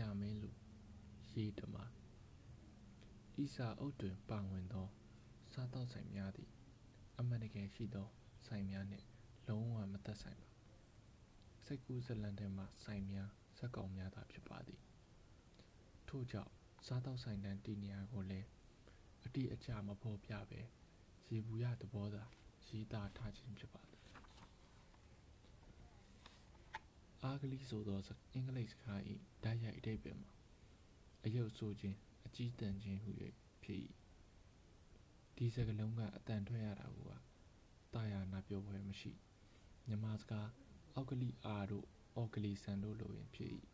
ရာမင်းလူရေတမာဤစာအုပ်တွင်ပါဝင်သော စားသောက်ဆိုင်များသည် အမှန်တကယ်ရှိသောဆိုင်များနှင့်လုံးဝမသက်ဆိုင်ပါစိတ်ကူးဇာတ်လမ်းထဲမှဆိုင်များဇာတ်ကောင်များသာဖြစ်ပါသည်ထို့ကြောင့်စားသောက်ဆိုင်တန်းတည်နေရာကိုလည်းအတိအကျမဖော်ပြဘဲယေဘုယျသဘောသာရေးသားထားခြင်းဖြစ်ပါသည် အားကလီးဆိုသောအင်္ဂလိပ်စကား၏တိုက်ရိုက်အဓိပ္ပါယ်မှာအရုပ်ဆိုးခြင်းအကျည်းတန်ခြင်းဟူ၍ဖြစ်၏ဒီစကားလုံးကအသံထွက်ရတာကိုကသာယာနာပြောဖွယ်မရှိမြန်မာစကားအောက်ကလိအာတို့အော်ကလီဆန်တို့လိုပင်ဖြစ်၏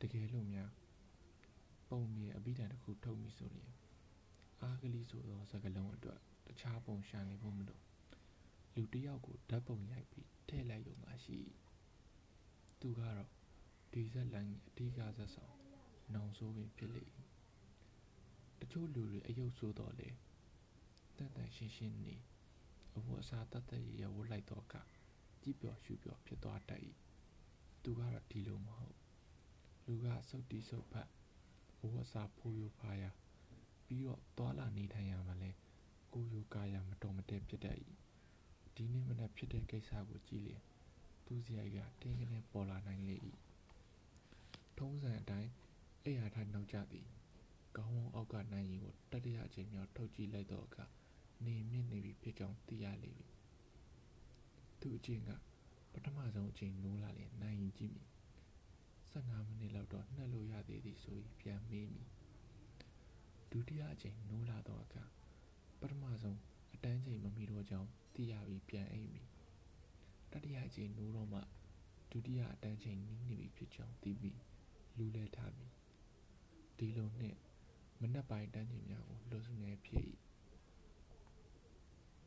တကယ်လို့များပုံပြင်အဘိဓာန်တစ်ခုထုတ်မည်ဆိုလျှင်အားကလီးဆိုသောစကားလုံးအတွက်အခြားပုံရှာနေဖို့မလိုလူတစ်ယောက်ကိုဓာတ်ပုံရိုက်ပြီးထည့်လိုက်ရုံသာရှိ၏ သူကတော့ဒီဇာတ်လမ်း၏အဓိကဇာတ်ဆောင်နောင်ဆိုးပင်ဖြစ်လေ၏တစ်ချို့လူတွေအရုပ်ဆိုးသော်လည်းသန့်သန့်ရှင်းရှင်းနေအဝတ်အစားသက်သက်ရရဝတ်လိုက်သောအခါကြည့်ပျော်ရွှင်ပျော်ဖြစ်သွားတတ်၏သူကတော့ဒီလိုမဟုတ်လူကဆုတ်တီးဆုတ်ဖက်အဝတ်အစားဖိုးရိုးဖားယားပြီးတော့သွားလာနေထိုင်ရာမှာလည်းကိုယ်ရိုးကားရာမတော်မတည့်ဖြစ်တတ်၏ဒီနေ့မနက်ဖြစ်တဲ့ကိစ္စကိုကြည့်လျှင် သူ့စရိုက်ကကိန်းဂဏန်းပေါ်လာနိုင်လေ၏ထုံးစံအတိုင်းအိပ်ရာထနောက်ကျသည်ခေါင်းဝုန်းအောက်ကနံရည်ကိုတတိယအကြိမ်မြောက်ထုတ်ကြည့်လိုက်သောအခါနေမြင့်နေပြီဖြစ်ကြောင်းသိရလေပြီသူ့အကျင့်ကပထမဆုံးအကြိမ်နိုးလာလျှင်နံရည်ကြည့်မည်ဆယ့်ငါးမိနစ်လောက်တော့နှက်လို့ရသေးသည်ဆိုပြီးပြန်မေးမည်ဒုတိယအကြိမ်နိုးလာသောအခါပထမဆုံးအတန်းချိန်မမီတော့ကြောင်းသိရပြီးပြန်အိပ်မည် တတိယအကြိမ်နိုးတော့မှဒုတိယအတန်းချိန်နီးနေပြီဖြစ်ကြောင်းသိပြီးလူးလည်းထမည်ဒီလိုနှင့်မနက်ပိုင်းအတန်းချိန်များကိုလွန်ဆူနယ်ဖြည့်၏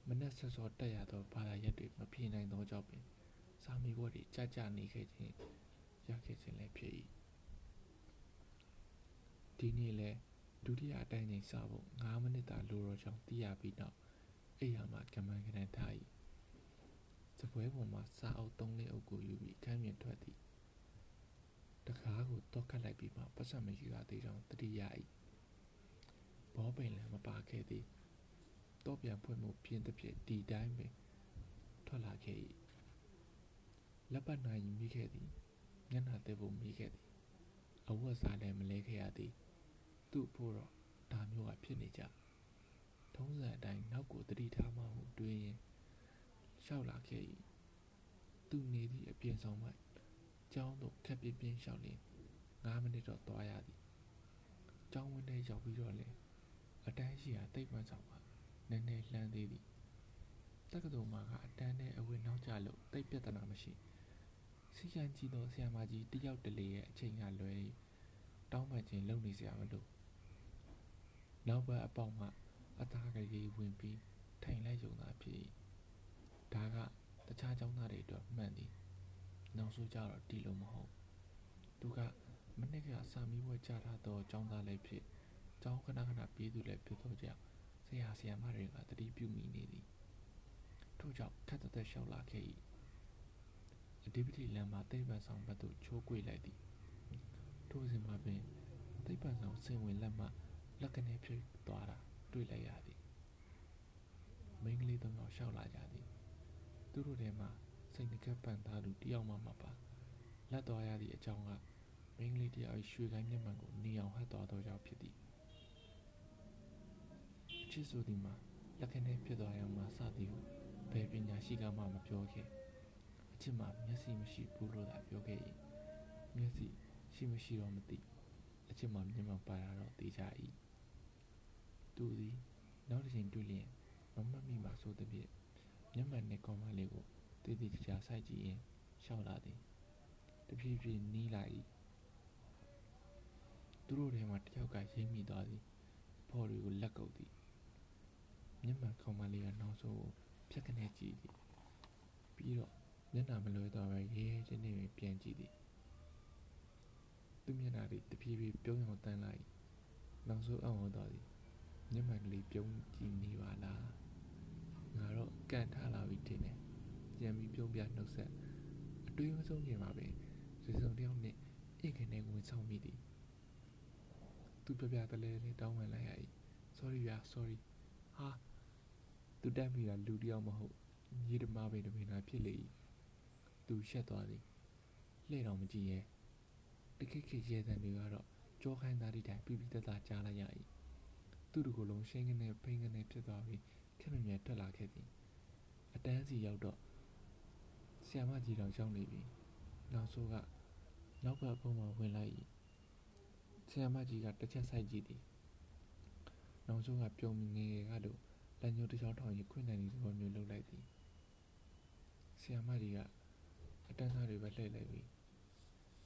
မနက်စောစောတက်ရသောဘာသာရပ်တွေမဖြေနိုင်သောကြောင့်ပင်စာမေးပွဲတွေကျကျနေခဲ့ခြင်းရခဲ့ခြင်းလည်းဖြစ်၏ဒီနေ့လည်းဒုတိယအတန်းချိန်စဖို့ငါးမိနစ်သာလိုတော့ကြောင်းသိရပြီးနောက်အိပ်ယာမှကမန်းကတန်းထ၏ စားပွဲပေါ်မှစာအုပ်သုံးလေးအုပ်ကိုယူပြီးအခန်းပြင်ထွက်သည်တံခါးကိုသော့ခတ်လိုက်ပြီးမှပိုက်ဆံမယူရသေးကြောင်းသတိရ၏ဘောပင်လည်းမပါခဲ့သေးသော့ပြန်ဖွင့်ဖို့ပြင်သဖြင့်ဒီအတိုင်းပင်ထွက်လာခဲ့၏လက်ပတ်နာရီမိခဲ့သည်မျက်နှာသစ်ဖို့မေးခဲ့သည်အဝတ်အစားလည်းမလဲခဲ့ရသေးသူ့အဖို့တော့ဒါမျိုးကဖြစ်နေကျထုံးစံအတိုင်းနောက်ကိုသတိထားမှဟုတွေးရင်း လျှောက်လာခဲ့၏သူနေသည့်အပြင်ဆောင်မှကျောင်းသို့ခပ်ပြင်းပြင်းလျှောက်လျှင်ငါးမိနစ်တော့သွားရသည်ကျောင်းဝင်းထဲရောက်ပြီးတော့လည်းအတန်းရှိရာသိပ္ပံဆောင်ကနည်းနည်းလှမ်းသေးသည်တက္ကသိုလ်မှာကအတန်းထဲအဝင်နောက်ကျလို့သိပ်ပြဿနာမရှိစည်းကမ်းကြီးသောဆရာမကြီးတစ်ယောက်တလေရဲ့အချိန်ကလွဲ၍တောင်းပန်ခြင်းလုပ်နေစရာမလိုနောက်ဘက်အပေါက်မှအသားကလေးဝင်ပြီးထိုင်လိုက်ရုံသာဖြစ်၏ ဒါကအခြားကျောင်းသားတွေအတွက်မှန်သည်နောင်ဆိုးကျတော့ဒီလိုမဟုတ်သူကမနှစ်ကစာမေးပွဲကျထားသောကျောင်းသားလည်းဖြစ်ကျောင်းခဏခဏပြေးသူလည်းဖြစ်သောကြောင့်ဆရာဆရာမတွေကသတိပြုမိနေသည်ထို့ကြောင့်ခပ်သက်သက်လျှောက်လာခဲ့၏အဓိပတိလမ်းမှသိပ္ပံဆောင်ဘက်သို့ချိုးကွေ့လိုက်သည်ထိုစဉ်မှာပင်သိပ္ပံဆောင်စင်ဝင်လက်မှလက္ခဏားဖြစ်သွားတာတွေ့လိုက်ရသည်မိန်းကလေးသုံးယောက်လျှောက်လာကြသည် သူတို့ထဲမှာဆိတ်နခတ်ပံသားလူတစ်ယောက်မှမပါလပ်သွားရသည့်အကြောင်းကမိန်းကလေးတစ်ယောက်၏ရွှေကိုင်းမျက်မှန်ကိုနီအောင်ဟပ်သွားသောကြောင့်ဖြစ်သည်အချစ်ဆိုသည်မှာလက္ခဏားဖြစ်သွားရန်မှစသည်ဟုဘယ်ပညာရှိကမှမပြောခဲ့အချစ်မှာမျက်စိမရှိဘူးလို့သာပြောခဲ့၏မျက်စိရှိမရှိတော့မသိအချစ်မှာမျက်မှန်ပါတာတော့သေချာ၏သူသည်နောက်တစ်ကြိမ်တွေ့လျှင်မမှတ်မိမှာစိုးသဖြင့် မျက်မှန်နှင့်ခေါင်းမလေးကိုသေသေချာချာစိုက်ကြည့်ရင်းလျှောက်လာသည်တဖြည်းဖြည်းနီးလာ၏သူတို့ထဲမှတစ်ယောက်ကရိပ်မိသွားသည်အဖော်တွေကိုလက်ကုပ်သည်မျက်မှန်ခေါင်းမလေးကနောက်ဆုံးကိုဖျတ်ခနဲကြည့်သည်ပြီးတော့မျက်နှာမလွှဲသွားဘဲရဲရဲရင့်ရင့်ပင်ပြန်ကြည့်သည်သူ့မျက်နှာသည်တဖြည်းဖြည်းပြုံးယောင်သန်းလာ၏နောင်ဆိုးအံ့ဩသွားသည်မျက်မှန်ကလေးပြုံးကြည့်နေပါလား ငါတော့ကံထလာပြီထင်တယ်ပြန်ပြီးပြုံးပြနှုတ်ဆက်အတွေးမဆုံးခင်မှာပင်တစ်စုံတစ်ယောက်နှင့်အအိမ်ကနေဝင်ဆောင်မိသည်သူပြပြတလဲလဲတောင်းပန်လိုက်ရ၏။ sorry ဗျာ sorry ဟာသူတက်မိတာလူတစ်ယောက်မဟုတ်ညီဓမ္မပင်တပင်သာဖြစ်လေ၏သူရှက်သွားသည်လှည့်တော်မကြည့်ရဲတခိခိရဲတံတွေကတော့ကြောခိုင်းသားသည့်တိုင်ပြပြတသားကြားလိုက်ရ၏သူ့တကူလုံးရှင်းကနေဖိန်ကနေဖြစ်သွားပြီး ခက်မမြဲထွက်လာခဲ့သည်အတန်းစီရောက်တော့ဆီယမကြီးတော်ရောက်နေပြီနောက်ဆိုးကနောက်ကဘုံမှာဝင်လိုက်၏ဆီယမကြီးကတစ်ချက်ဆိုင်ကြည့်သည်နောက်ဆိုးကပြုံးငယ်ငယ်ကလို့လက်ညှိုးတစ်ချောင်းထောင်ရင်ခွင့်နိုင်သဘောမျိုးလှုပ်လိုက်သည်ဆီယမကြီးကအတန်းသားတွေပဲလှည့်လိုက်ပြီ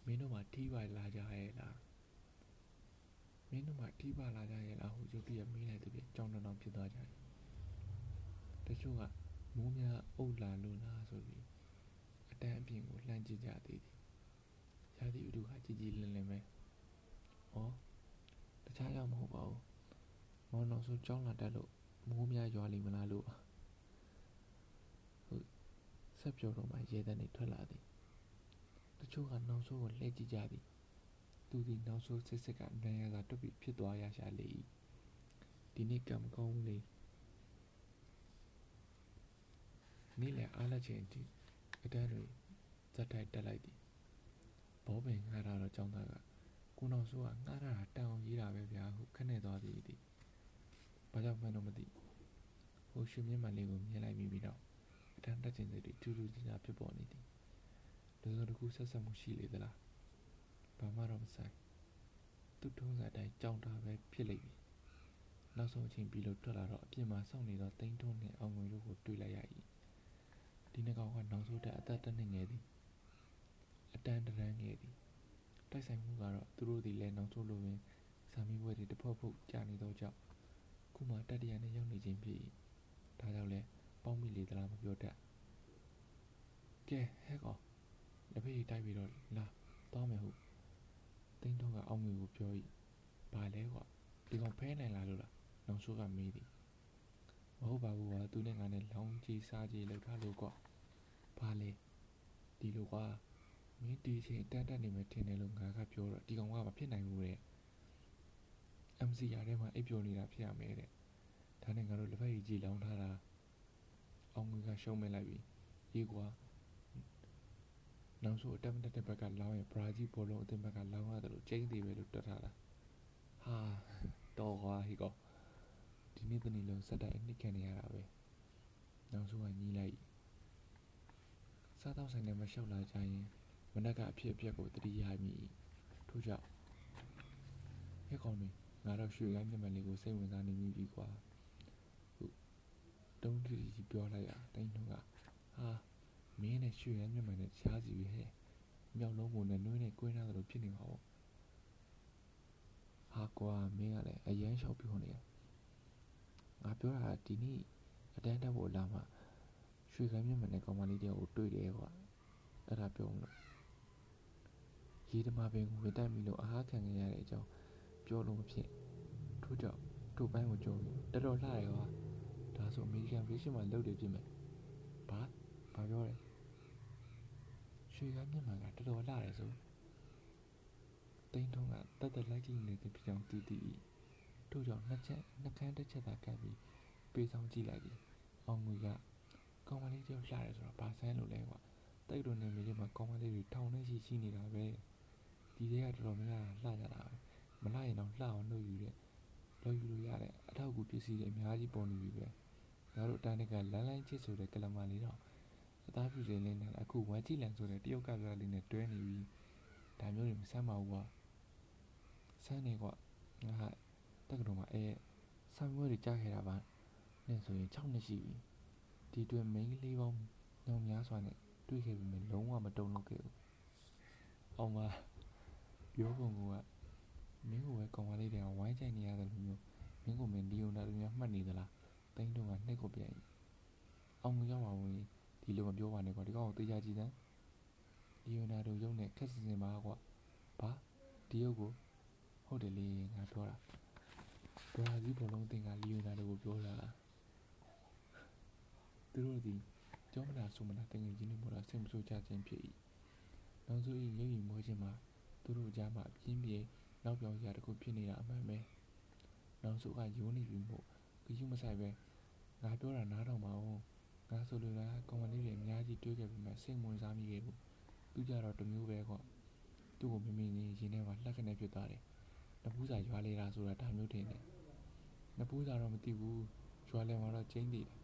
မင်းတို့မှထီးပါလာကြရဲ့လားမင်းတို့မှထီးပါလာကြရဲ့လားဟုရုတ်တရက်မေးလိုက်သူပြကြောင်တောင်ဖြစ်သွားကြ၏တ ချို့ကမိုးများအုပ်လာလို့လားဆိုပြီးအတန်းအပြင်ကိုလှမ်းကြည့်ကြသေးသည်ရာသီဥတုကကြည်ကြည်လင်လင်ပဲဩတခြားကြောင့်မဟုတ်ပါဘူးမောင်တော်ဆိုကြောင်းလာတတ်လို့မိုးများရွာလိမ့်မလားလို့ဟုတ်ဆက်ပြောတော့မှရဲတဲ့နေထွက်လာသည်တချို့ကနောက်ဆိုးကိုလှည့်ကြည့်ကြသည်သူသည်နောက်ဆိုးစစ်စစ်ကနိုင်ရသာတွတ်ပြီးဖြစ်သွားရရှာလေ၏ဒီနေ့ကံမကောင်းဘူးလေ နေ့လယ်အားလက်ချိန်အထိအတန်းတွေဇက်တိုက်တက်လိုက်သည်ဘောပင်ငှားထားတော့ចောင်းသားကကိုနောက်ဆိုးကငှားထားတာတန်အောင်ရေးတာပဲဗျာဟုခနဲ့သွားသည်သည်ဘာကြောင့်မှန်းတော့မသိဟိုရွှေမြင့်မှန်လေးကိုမြင်လိုက်မိပြီးတော့အတန်းတက်ခြင်းတွေထူးထူးခြားခြားဖြစ်ပေါ်နေသည်လူစုံတစ်ခုဆက်ဆက်မှုရှိလေသလားဘာမှတော့မဆိုင်သူ့ထုံးစံအတိုင်းကြောင်တာပဲဖြစ်လိမ့်မည်နောက်ဆုံးအချိန်ပြီးလို့ထွက်လာတော့အပြင်မှာစောင့်နေသောတိန်းထွန်းနှင့်အောင်ငွေတို့ကိုတွေ့လိုက်ရ၏ ဒီနှကောင်ကနောက်ဆုံးတက်အသက်တစ်နှစ်ငယ်သည်အတန်းတရန်းငယ်သည်တိုက်ဆိုင်မှုကတော့သူတို့သည်လည်းနောက်ဆုံးလိုပင်ဇာမီဘွဲတွေတဖုတ်ဖုတ်ကြာနေသောကြောင့်ခုမှတတရနဲ့ရောက်နေခြင်းဖြစ်၏ဒါကြောင့်လဲပေါင်းမိလေသလားမပြောတတ်ကဲဟဲ့ကောင်လက်ဖေးတိုက်ပြီးတော့လာတောင်းမယ်ဟုတင်းတော့ကအောင်းငွေကိုပြော၏ဘာလဲကွာဒီကောင်ဖဲနိုင်လားလို့လားနောင်ဆိုးကမေးသည် မဟုတ်ပါဘူးကွာသူနဲ့ငါနဲ့လောင်းကြီးစားကြီးလောက်ထားလို့ကွာဘာလဲဒီလိုကွာမင်းဒီချိန်တန်းတက်နေမယ်ထင်တယ်လို့ငါကပြောတော့ဒီကောင်ကမဖြစ်နိုင်ဘူးတဲ့ MC ရထဲမှာအိပ်ပျော်နေတာဖြစ်ရမယ်တဲ့ဒါနဲ့ငါတို့လက်ဖက်ရည်ကြီးလောင်းထားတာအောင်ငွေကရှုံးမဲ့လိုက်ပြီအေးကွာနောက်ဆိုအတက်မတက်တဲ့ဘက်ကလောင်းရင်ဘရာဇီးဘောလုံးအသင်းဘက်ကလောင်းရတယ်လို့ကျင်းသေးပဲလို့တွက်ထားတာဟာတော်ကွာဟေကော ဒီနေ့တနေ့လုံးစက်တိုင်အနှစ်ခံနေရတာပဲနောက်ဆိုကညီးလိုက်စားတော့ဆိုင်ထဲမှာရှောက်လာကြရင်မနက်ကအဖြစ်အပျက်ကိုတတိယမိထို့ကြောင့်ဟဲ့ကောင်တွေငါတော့ရွှေကိုင်းမျက်မှန်လေးကိုစိတ်ဝင်စားနေပြီကွာဟုတ်တုံးတီတီပြောလိုက်ရတိုင်းတော့ကဟာမင်းနဲ့ရွှေကိုင်းမျက်မှန်နဲ့ရှားစီပြီဟဲ့မြောက်လုံးပုံနဲ့နှွေးနဲ့ကွင်းထားသလိုဖြစ်နေမှာပေါ့ဟာကွာမင်းကလည်းအရန်လျှောက်ပြောနေရ ငါပြောတာဒီနေ့အတန်းတက်ဖို့လာမှရွှေကိုင်းမျက်မှန်နဲ့ကောင်မလေးတယောက်ကိုတွေ့တယ်ကွာအဲ့ဒါပြောမလို့ရေဓမာပင်ကိုဝင်တိုက်မိလို့အားခံခဲ့ရတဲ့အကြောင်းပြောလို့မဖြစ်ထို့ကြောင့်ထို့ပိုင်းကိုကြုံပြီးတော်တော်လှရဲကွာဒါဆိုအမေရိကန်ဗီရှင်မှာလုပ်တယ်ပြင်မယ်ဘာဘာပြောလဲရွှေကမျက်မှန်ကတော်တော်လှရဲဆိုတိန်းထုံးကတက်တက်လိုက်ကြည့်နေတဲ့ပြောင်တီတီ ထို့ကြောင့်နှစ်ချက်နှစ်ခမ်းတစ်ချက်သာကပ်ပြီးပေးဆောင်ကြည့်လိုက်သည်အောင်ငွေကကောင်မလေးတယောက်လှရဲဆိုတော့ဘာဆန်းလို့လဲကွာတိုက်တော်နေမိလေးမှာကောင်မလေးတွေထောင်နေရှိရှိနေတာပဲဒီတွေကတော်တော်များများလှကြတာပဲမလှရင်တော့လှအောင်လုပ်ယူတဲ့လုပ်ယူလို့ရတဲ့အထောက်အကူပစ္စည်းတွေအများကြီးပေါ်နေပြီပဲငါတို့အတိုင်းကလမ်းလိုင်းချစ်ဆိုတဲ့ကလမလေးတော့အသားဖြူစင်လေးနဲ့အခုဝမ်ကြည့်လန်ဆိုတဲ့တရုတ်ကစားလေးနဲ့တွဲနေပြီဒါမျိုးတွေမဆမ်းပါဘူးကွာဆမ်းနေကွာငါ တက္ကသိုလ်မှာအဲဆောင်းဝဲတွေကြားခဲ့တာပါနဲ့ဆိုရင်6နှစ်ရှိပြီဒီတွင်မိန်းကလေးပေါင်းညောင်များစွာနဲ့တွေ့ခဲ့ပြီးမြင်လုံးဝမတုံ့လို့ခဲ့ဘူးအောင်ပါပြောပုံကမင်းကိုပဲကောင်မလေးတွေကဝိုင်းချိုင်နေရတယ်လို့မျိုးမင်းကိုမင်းလီယိုနာတို့များမှတ်နေသလားတိန်းတုံကနှိတ်ကိုပြန်အောင်ငရောက်ပါဝင်ဒီလိုမပြောပါနဲ့ကွာဒီကောင်ကိုတေးချကြည့်စမ်းလီယိုနာတို့ရုပ်နဲ့ခက်စင်စင်ပါကွာဘာဒီရုပ်ကိုဟုတ်တယ်လေငါပြောတာ ဘရာဇီးဘောလုံးတင်ကလီယိုနာတို့ကိုပြောတာသူတို့ဒီကျောမနာဆိုမနာတငယ်ချင်းတွေပေါ်လာစိတ်မဆိုးကြခြင်းဖြစ်၏နောက်ဆုံး၏ရုပ်ရည်မွေးခြင်းမှာသူသူတို့ကြားမှာပြင်းပြေနောက်ပြောင်စရာတခုဖြစ်နေတာအမှန်ပဲနောက်စုကယိုးနေပြီမို့ဂယုမဆိုင်ပဲငါပြောတာနားထောင်ပါဦးငါဆိုလိုတာကောင်မလေးတွေအများကြီးတွေးခဲ့ပေမဲ့စိတ်ဝင်စားမိခဲ့ဘူးသူကြတော့တမျိုးပဲကွသူ့ကိုမမင်းကြီးရင်ထဲမှာလှက်ကနေဖြစ်သွားတယ်နဖူးစာရွာလေတာဆိုတာဒါမျိုးထင်တယ် နဖူးစာတော့မသိဘူးရွာလေမှာတော့ကျင်းသေးတယ်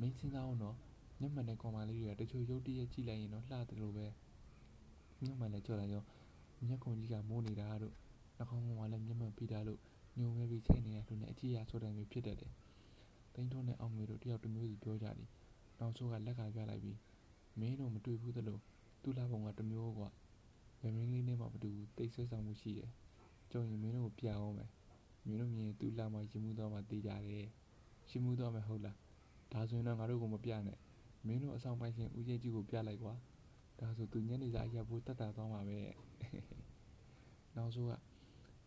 မင်းစဉ်းစားအောင်တော့မျက်မှန်တဲ့ကောင်မလေးတွေကတချို့ရုပ်တရက်ကြည့်လိုက်ရင်တော့လှတယ်လို့ပဲမျက်မှန်လည်းကြော်လိုက်ရောမျက်ခုံကြီးကမိုးနေတာတို့နှာခေါင်းပေါ်မှာလည်းမျက်မှန်ဖိထားလို့ညုံမဲပြီးချိန်နေတဲ့လူနဲ့အကြည့်ရဆိုတဲ့မျိုးဖြစ်တတ်တယ်တိန်းထွန်းနဲ့အောင်ငွေတို့တယောက်တစ်မျိုးစီပြောကြတယ်နောက်ဆိုးကလက်ကပြလိုက်ပြီးမင်းတို့မတွေ့ဘူးသလိုသူ့လာပုံကတစ်မျိုးကွာဗမင်းလေးနဲ့မှမတူဘူးတိတ်ဆွဲဆောင်မှုရှိတယ်ကြုံရင်မင်းတို့ကိုပြအောင်မယ် မင်းတို့မြင်သူ့လာမှရင်မှုတော့မှတေးကြတယ်ရှင်မှုတော့မယ်ဟုတ်လားဒါဆိုရင်တော့ငါတို့ကိုမပြနဲ့မင်းတို့အဆောင်ပိုင်ရှင်ဦးကျင်းကြီးကိုပြလိုက်ကွာဒါဆိုသူညနေစာရပ်ဖို့တတ်တာသွားမှာပဲနောက်ဆိုးက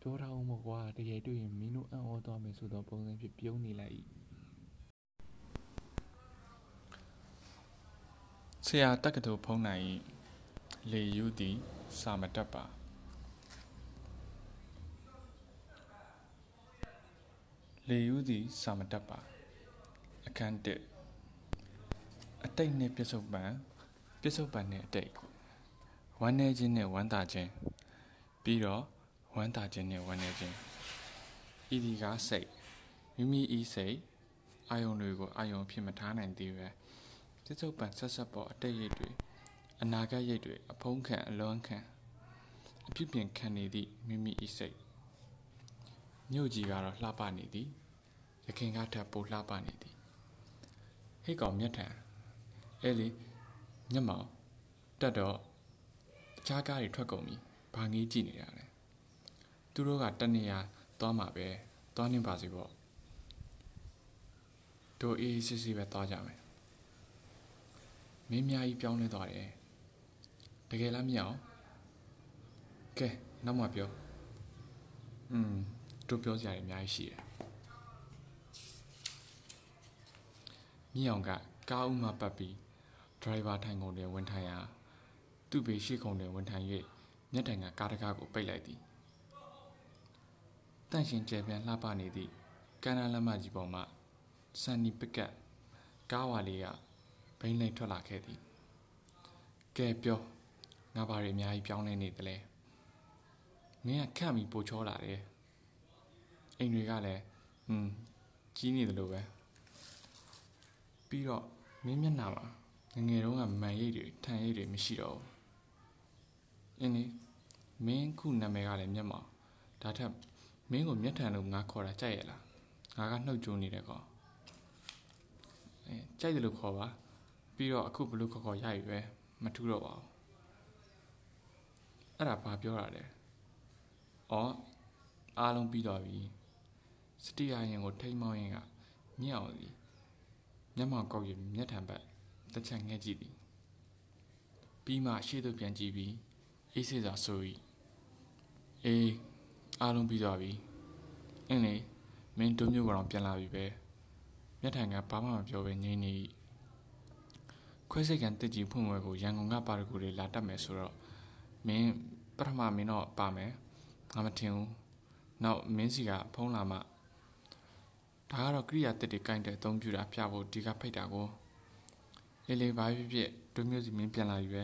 ပြောထားအောင်မကွာတကယ်တွေ့ရင်မင်းတို့အံ့ဩသွားမယ်ဆိုတော့ပုံစံဖြစ်ပြုံးနေလိုက်ဆရာတက္ကသိုလ်ဖုံးနိုင်လေယူသည်စာမတက်ပါ လေယူသည်စာမတက်ပါအခန်း1အတိတ်နဲ့ပြစ္ဆုတ်ပံပြစ္ဆုတ်ပံနဲ့အတိတ်ဝမ်းနေခြင်းနဲ့ဝမ်းသာခြင်းပြီးတော့ဝမ်းသာခြင်းနဲ့ဝမ်းနေခြင်းဤဒီကားစိတ်မိမိဤစိတ်အာယုံတွေကိုအာယုံဖြစ်မထားနိုင်သေးပဲပြစ္ဆုတ်ပံဆက်ဆက်ပေါ်အတိတ်ရိတ်တွေအနာဂတ်ရိတ်တွေအဖုံးခံအလွန်ခံအပြုပြင်ခံနေသည့်မိမိဤစိတ် မြို့ကြီးကတော့လှပနေသည်ရခင်ကထပ်ပိုလှပနေသည်ဟိတ်ကောင်မျက်ထံအဲလေညမောင်တက်တော့အခြားကားတွေထွက်ကုန်ပြီဘာငေးကြည့်နေရလဲသူတို့ကတနေရသွားမှာပဲသွားနေပါစီပေါ့တို့အေးအေးဆေးဆေးပဲသွားကြမယ်မင်းများကြီးပြောင်းလဲသွားတယ်တကယ်လားမရအောင်ကဲနောက်မှပြောอืม တို့ပြောစရာတွေအများကြီးရှိတယ်မြင့်အောင်ကကားဥမှပတ်ပြီးဒရိုင်ဘာထိုင်ကုန်တယ်ဝင်ထိုင်ရာသူ့ဘေးရှိကုန်တယ်ဝင်ထိုင်၍မျက်တိုင်ကကားတကားကိုပိတ်လိုက်သည်တန့်ရှင်ကျယ်ပြန်လှပနေသည့်ကမ်းနားလမ်းမကြီးပေါ်မှဆန်နီပကတ်ကားဝါလေးကဘိန်းလိမ်ထွက်လာခဲ့သည်ကဲပြောငါဘာတွေအများကြီးပြောင်းလဲနေသလဲမင်းကခန့်ပြီးပိုချောလာတယ် အိမ်တွေကလည်းဟွန်းကြီးနေတယ်လို့ပဲပြီးတော့မင်းမျက်နှာမှာငငယ်တုန်းကမန်ရိပ်တွေထန်ရိပ်တွေမရှိတော့ဘူးအင်းဒီမင်းခုနာမည်ကလည်းမျက်မှောင်ဒါထက်မင်းကိုမျက်ထန်လို့ငါခေါ်တာကြိုက်ရလားငါကနှုတ်ကြိုးနေတယ်ကောအဲကြိုက်တယ်လို့ခေါ်ပါပြီးတော့အခုဘလို့ခေါ်ခေါ်ရပြီပဲမထူးတော့ပါဘူးအဲ့ဒါဘာပြောတာလဲဩအားလုံးပြီးတော့ပြီ စတိယရင်ကိုထိမ့်မောင်းရင်ကမြင့်အောင်စီမျက်မှောင်ကောက်ရမျက်ထံဘက်တစ်ချက်ငှက်ကြည့်သည်ပြီးမှရှေ့သို့ပြန်ကြည့်ပြီးအေးစေစွာဆို၏အေးအားလုံးပြီးသွားပြီအင်းလေမင်းတို့မျိုးကတော့ပြန်လာပြီပဲမျက်ထံကဘာမှမပြောဘဲငြိမ်နေ၏ခွဲစိတ်ကန်တစ်ကြီးဖွင့်ဝဲကိုရန်ကုန်ကပါရဂူတွေလာတတ်မယ်ဆိုတော့မင်းပထမမင်းတော့ပါမယ်ငါမထင်ဘူးနောက်မင်းစီကဖုံးလာမှ ဒါကတော့ကိရိယာတစ်တွေကင်တဲ့အသုံးပြုတာပြဖို့ဒီကဖိတ်တာကိုလေလေဘာဖြစ်ဖြစ်ဒုမျိုးစီမင်းပြန်လာပြီပဲ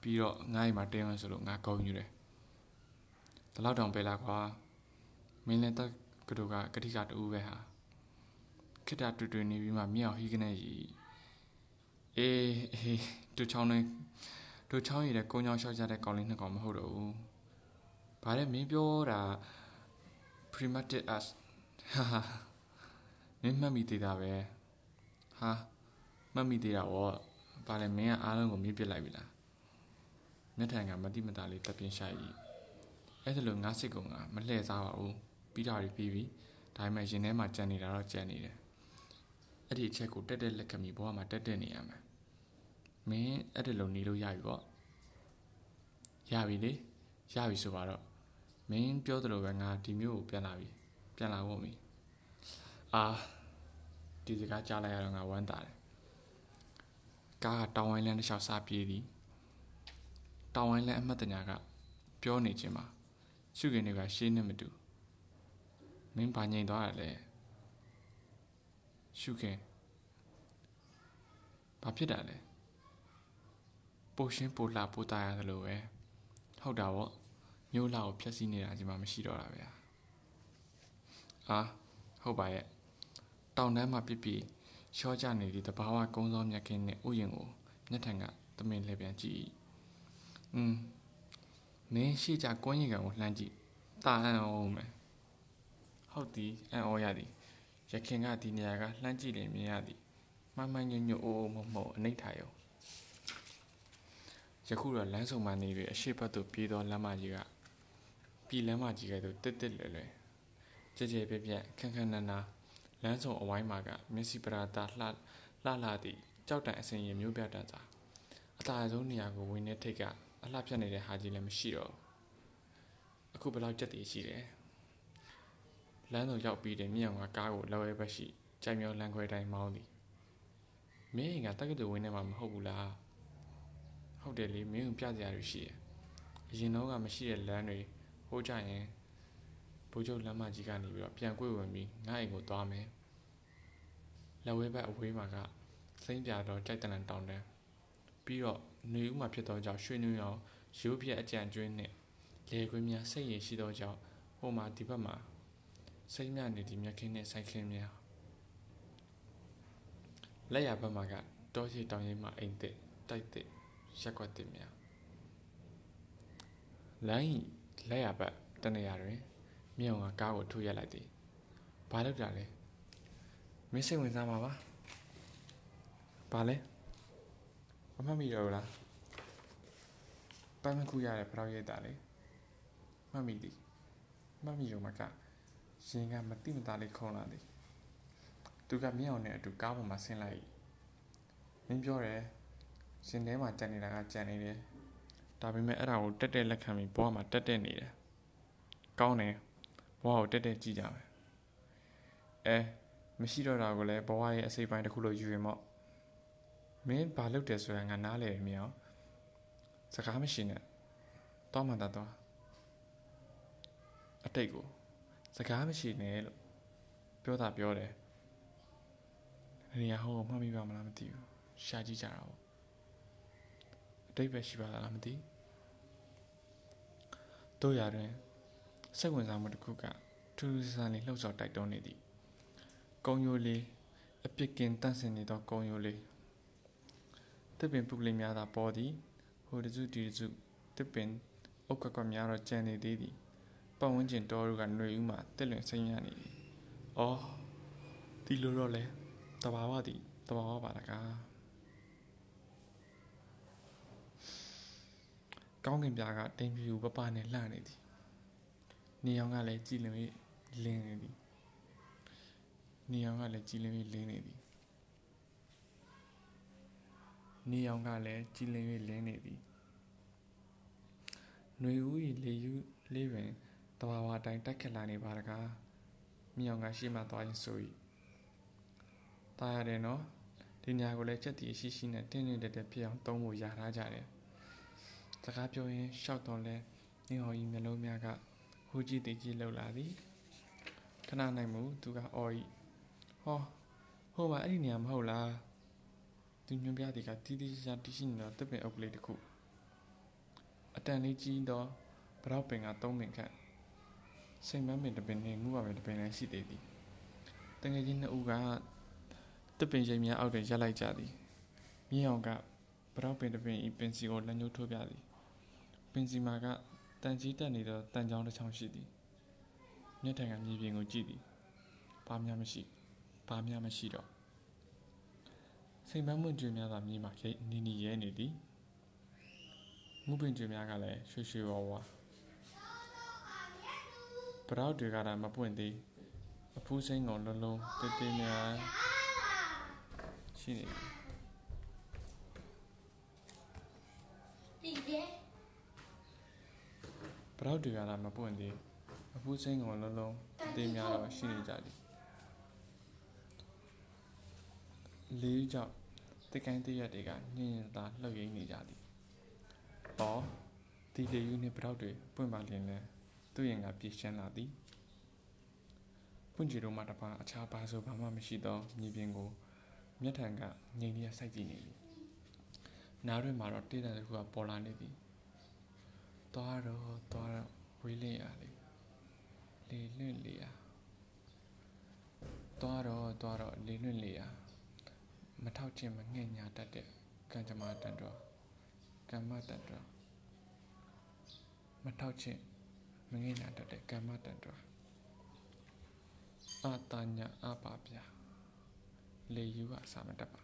ပြီးတော့ငါ့အိမ်မှာတင်းမယ်ဆိုလို့ငါကောင်းယူတယ်ဒီလောက်တောင်ပဲလားကွာမင်းလည်းတက်ကတူကကတိကတူပဲဟာခိတာတူတူနေပြီးမှမြောက်ဟီးကနေကြီးအေးအေးတူချောင်းနေတူချောင်းရည်တဲ့ကုန်းချောင်းရှောက်ကြတဲ့ကောင်လေးနှစ်ကောင်မဟုတ်တော့ဘူးဘာလဲမင်းပြောတာ primitive as ဟာဟာ မင်းမှတ်မိသေးတာပဲဟာမှတ်မိသေးတာဗောဘာလဲမင်းကအားလုံးကိုမြစ်ပစ်လိုက်ပြီလားမျက်ထံကမတိမတာလေးတပ်ပြင်းရှာရည်အဲ့ဒါလိုငါစိတ်ကငါမလှည့်စားပါဘူးပြီးတာပြီးပြီဒါပေမဲ့ရင်ထဲမှာကြံနေတာတော့ကြံနေတယ်အဲ့ဒီအချက်ကိုတက်တက်လက်ကမိဘဝမှာတက်တက်နေရမှာမင်းအဲ့ဒါလိုနေလို့ရပြီပေါ့ရပြီလေရပြီဆိုပါတော့မင်းပြောသလိုပဲငါဒီမျိုးကိုပြန်လာပြီပြန်လာဖို့မီ အာဒီစကားကြားလိုက်ရတော့ငါဝမ်းသာတယ်ကားကတောင်ဝိုင်းလမ်းတစ်လျှောက်စပြေးသည်တောင်ဝိုင်းလမ်းအမှတ်တညာကပြောနေခြင်းမှာရှုခင်တွေကရှေးနဲ့မတူမင်းဘာငြိမ်သွားရလဲရှုခင်ဘာဖြစ်တာလဲပိုရှင်းပိုလာပိုတာရသလိုပဲဟုတ်တာဗောမျိုးလာကိုဖျက်ဆီးနေတာဒီမှာမရှိတော့တာဗျာအာဟုတ်ပါရဲ့ တောင်တန်းမှာပြစ်ပြီးရှော့ကြနေသည့်တဘာဝကုန်းစောမြက်ခင်းနဲ့ဥယျင်ကိုမျက်ထံကသမင်လှည့်ပြန်ကြည့်อืมမင်းရှိကြကွန်းရီကံကိုလှမ်းကြည့်တာအံ့အောင်မယ်ဟုတ်သည်အံ့ဩရသည်ရခင်ကဒီနေရာကလှမ်းကြည့်ရင်မြင်ရသည်မမှန်ညွညွအိုးအိုးမမောအနိဋ္ဌာယုံယခုတော့လမ်းဆုံမှနေပြီးအရှိတ်ဘက်သို့ပြေးသောလမ်းမကြီးကပြည်လမ်းမကြီးကဲ့သို့တစ်တစ်လွယ်လွယ်ကြဲကြဲပြက်ပြက်ခန်းခန်းနာနာ လမ်းဆုံအဝိုင်းမှာကမျက်စိပရာတာလှလှလှသည့်ကြောက်တန်အစင်ရင်မျိုးပြတတ်တာအသာဆုံးနေရာကိုဝင်နေထိတ်ကအလှဖြတ်နေတဲ့ဟာကြီးလည်းမရှိတော့အခုဘယ်လောက်ကြက်တည်ရှိတယ်လမ်းတော်ရောက်ပြီးတဲ့မြောင်ကကားကိုလော်ရဲဘက်ရှိကြိုင်မြောလမ်းခွဲတိုင်းမောင်းသည်မင်းကတက္ကသိုလ်ဝင်နေမှာမဟုတ်ဘူးလားဟုတ်တယ်လေမင်းကိုပြစရာတွေရှိတယ်အရင်တော့ကမရှိတဲ့လမ်းတွေဟိုးကြရင် ဘိုးချုပ်လမ်းမကြီးကနေပြီးတော့ပြန်ကွေ့ဝင်ပြီးငါ့အိမ်ကိုသွားမယ်လက်ဝဲဘက်အဝေးမှာကစိမ့်ပြတော့ကြိုက်တလန်တောင်းတန်းပြီးတော့နေဦးမှာဖြစ်သောကြောင့်ရွှေနူးရောင်ရိုးပြက်အကြံကျွင်းနဲ့လေခွေးများစိတ်ရည်ရှိသောကြောင့်ဟိုမှာဒီဘက်မှာစိတ်မြနေဒီမြက်ခင်းနဲ့ဆိုင်ခင်းများလက်ရဘက်မှာကတောရှိတောင်ရင်မှာအိမ်တစ်တိုက်တစ်ရက်ွက်တစ်များလိုင်းလက်ရဘက်တနေရာတွင် မြေုံကကားကိုထိုးရက်လိုက်သည်ဘာလုပ်တာလဲမင်းစိတ်ဝင်စားမှာပါဘာလဲမမှတ်မိတော့ဘူးလားပန်းမခုရတဲ့ဖရောက်ရိတ်တာလေမှတ်မိသည်မှတ်မိရုံမှာကရင်ကမတိမသားလေးခုံလာသည်သူကမြင်းအောင်နဲ့အတူကားပေါ်မှာဆင်းလိုက်မင်းပြောတယ်ရှင်ထဲမှာကြံနေတာကကြံနေတယ်ဒါပေမဲ့အဲ့ဒါကိုတက်တက်လက်ခံပြီးဘဝမှာတက်တက်နေတယ်ကောင်းတယ် ဘဝကိုတက်တက်ကြည့်ကြမယ်အဲမရှိတော့တာကိုလည်းဘဝရဲ့အစိပ်ပိုင်းတစ်ခုလို့ယူရင်မော့မင်းဘာလုပ်တယ်ဆိုတာငါနားလေမြင်အောင်စကားမရှိနဲ့တော့မှတော့အတိတ်ကိုစကားမရှိနဲ့လို့ပြောတာပြောတယ်နေရာဟောမှတ်မိပါမလားမသိဘူးရှာကြည့်ကြတာပေါ့အတိတ်ပဲရှိပါလားမသိတို့ရတွင် စိတ်ဝင်စားမှုတစ်ခုကထူးထူးဆန်းလေးလှုပ်ဆော်တိုက်တွန်းနေသည်ကုံယိုလေးအပြစ်ကင်တန့်စင်နေသောကုံယိုလေးတစ်ပင်ပုကလေးများသာပေါ်သည်ဟိုတစုဒီတစုတစ်ပင်အုတ်ကကွက်များတော့ကျန်နေသေးသည်ပတ်ဝန်းကျင်တော်တို့ကຫນွေဦးမှတက်လွင်စိမ့်ရနေသည်အော်ဒီလိုတော့လဲတဘာဝသည်တဘာဝပါလားကားကောင်းကင်ပြားကတိမ်ပြူပပနဲ့လှနေသည် နေအောင်ကလည်းကြည်လင်၍လင်းနေသည်နေအောင်ကလည်းကြည်လင်၍လင်းနေသည်နေအောင်ကလည်းကြည်လင်၍လင်းနေသည်ຫນွေဦး၏လေယူလေးပင်တဘာဝတိုင်းတက်ခက်လာနေပါတကားမြောင်ကရှိမှသွားရင်ဆို၏တားရတယ်နော်ဒီညာကိုလည်းချက်တီအရှိရှိနဲ့တင်းတင်းတက်တက်ဖြစ်အောင်သုံးဖို့ရထားကြတယ်စကားပြောရင်ရှောက်တော့လဲနေဟော်ဤမျိုးလုံးများက ဟူကြည့်တည်ကြည့်လောက်လာသည်ခဏနိုင်မှုသူကအော်ဤဟောဟိုမှာအဲ့ဒီနေရာမဟုတ်လားသူညွန်ပြသည်ကတီးတီးရှာတီးရှိနေတော့တစ်ပင်အုပ်ကလေးတစ်ခုအတန်လေးကြီးတော့ဘရောက်ပင်ကသုံးပင်ခန့်စိမ်မန်းပင်တစ်ပင်နဲ့ငူပါပင်တစ်ပင်လည်းရှိသေးသည်တငယ်ချင်းနှစ်ဦးကတစ်ပင်ရိမ်များအောက်တွင်ရပ်လိုက်ကြသည်မြင်းအောင်ကဘရောက်ပင်တစ်ပင်ဤပင်စီကိုလက်ညှိုးထိုးပြသည်ပင်စီမာက တန်ကြီးတက်နေသောတန်ချောင်းတစ်ချောင်းရှိသည်မျက်ထံကမြေပြင်ကိုကြည့်သည်ဘာမှမရှိဘာမှမရှိတော့စိမ်ပန်းမွင့်ကျွေများသာမြေမှာရိတ်နီနီရဲနေသည်မူပင်ကျွေများကလည်းရွှေရွှေဝါဝါပရောက်တွေကတော့မပွင့်သေးအဖူးစိမ်းကောင်လုံးလုံးတေးတေးများရှိနေတယ် ဒီလေ ဘရောက်တွေကတော့မပွင့်သေးအဖူးစိမ်းကောင်လုံးလုံးတေးများတော့ရှိနေကြသည်လေးကြောင့်တကိုင်းတရက်တွေကညင်ညင်သာလှုပ်ရင်းနေကြသည်။အော်ဒီလေယူနှင့်ပတောက်တွေပွင့်ပါလျင်လဲသူ့ရင်ကပြေရှင်းလာသည်ပွင့်ကြည်တို့မှတပါအခြားပါဆိုဘာမှမရှိသောမြေပြင်ကိုမျက်ထံကငြိမ်လျက်စိုက်ကြည့်နေသည်နားတွင်မှာတော့တေးတံတစ်ခုကပေါ်လာနေသည် သွားတော့သွားတော့ဝေးလင်းရလေလေလွင့်လေရသွားတော့သွားတော့လေလွင့်လေရမထောက်ခြင်းမငဲ့ညာတတ်တဲ့ကံကြမ္မာတန်တော်ကမ္မတန်တော်မထောက်ခြင်းမငဲ့ညာတတ်တဲ့ကမ္မတန်တော်အာတညာအပါပြလေယူကစာမတတ်ပါ